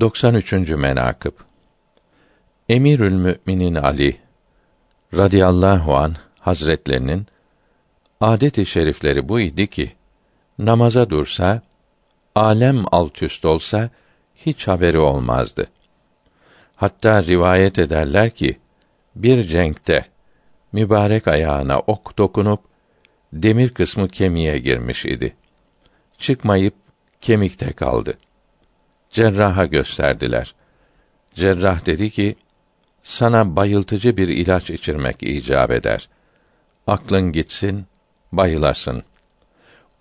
93. menakıb Emirül Müminin Ali radıyallahu an hazretlerinin adet-i şerifleri bu idi ki namaza dursa alem alt üst olsa hiç haberi olmazdı. Hatta rivayet ederler ki bir cenkte mübarek ayağına ok dokunup demir kısmı kemiğe girmiş idi. Çıkmayıp kemikte kaldı. Cerraha gösterdiler. Cerrah dedi ki, sana bayıltıcı bir ilaç içirmek icap eder. Aklın gitsin, bayılasın.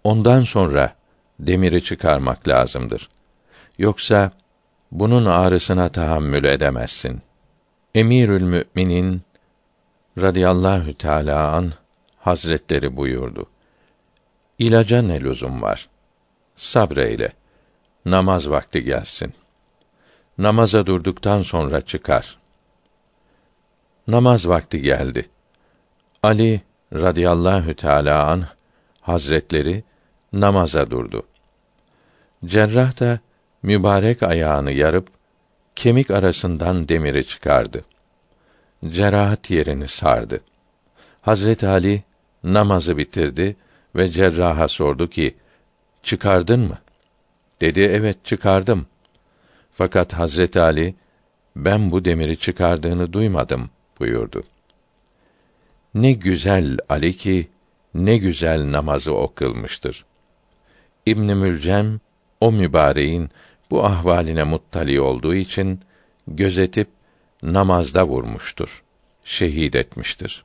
Ondan sonra demiri çıkarmak lazımdır. Yoksa bunun ağrısına tahammül edemezsin. Emirül Müminin radıyallahu teâlâ an hazretleri buyurdu. İlaca ne lüzum var? Sabreyle. Namaz vakti gelsin. Namaza durduktan sonra çıkar. Namaz vakti geldi. Ali radıyallahu teâlâ an hazretleri namaza durdu. Cerrah da mübarek ayağını yarıp kemik arasından demiri çıkardı. Cerahat yerini sardı. Hazret Ali namazı bitirdi ve cerraha sordu ki: "Çıkardın mı?" Dedi: "Evet, çıkardım." Fakat Hazret Ali ben bu demiri çıkardığını duymadım buyurdu. Ne güzel Ali ki ne güzel namazı o kılmıştır. İbn Mülcem o mübareğin bu ahvaline muttali olduğu için gözetip namazda vurmuştur. Şehit etmiştir.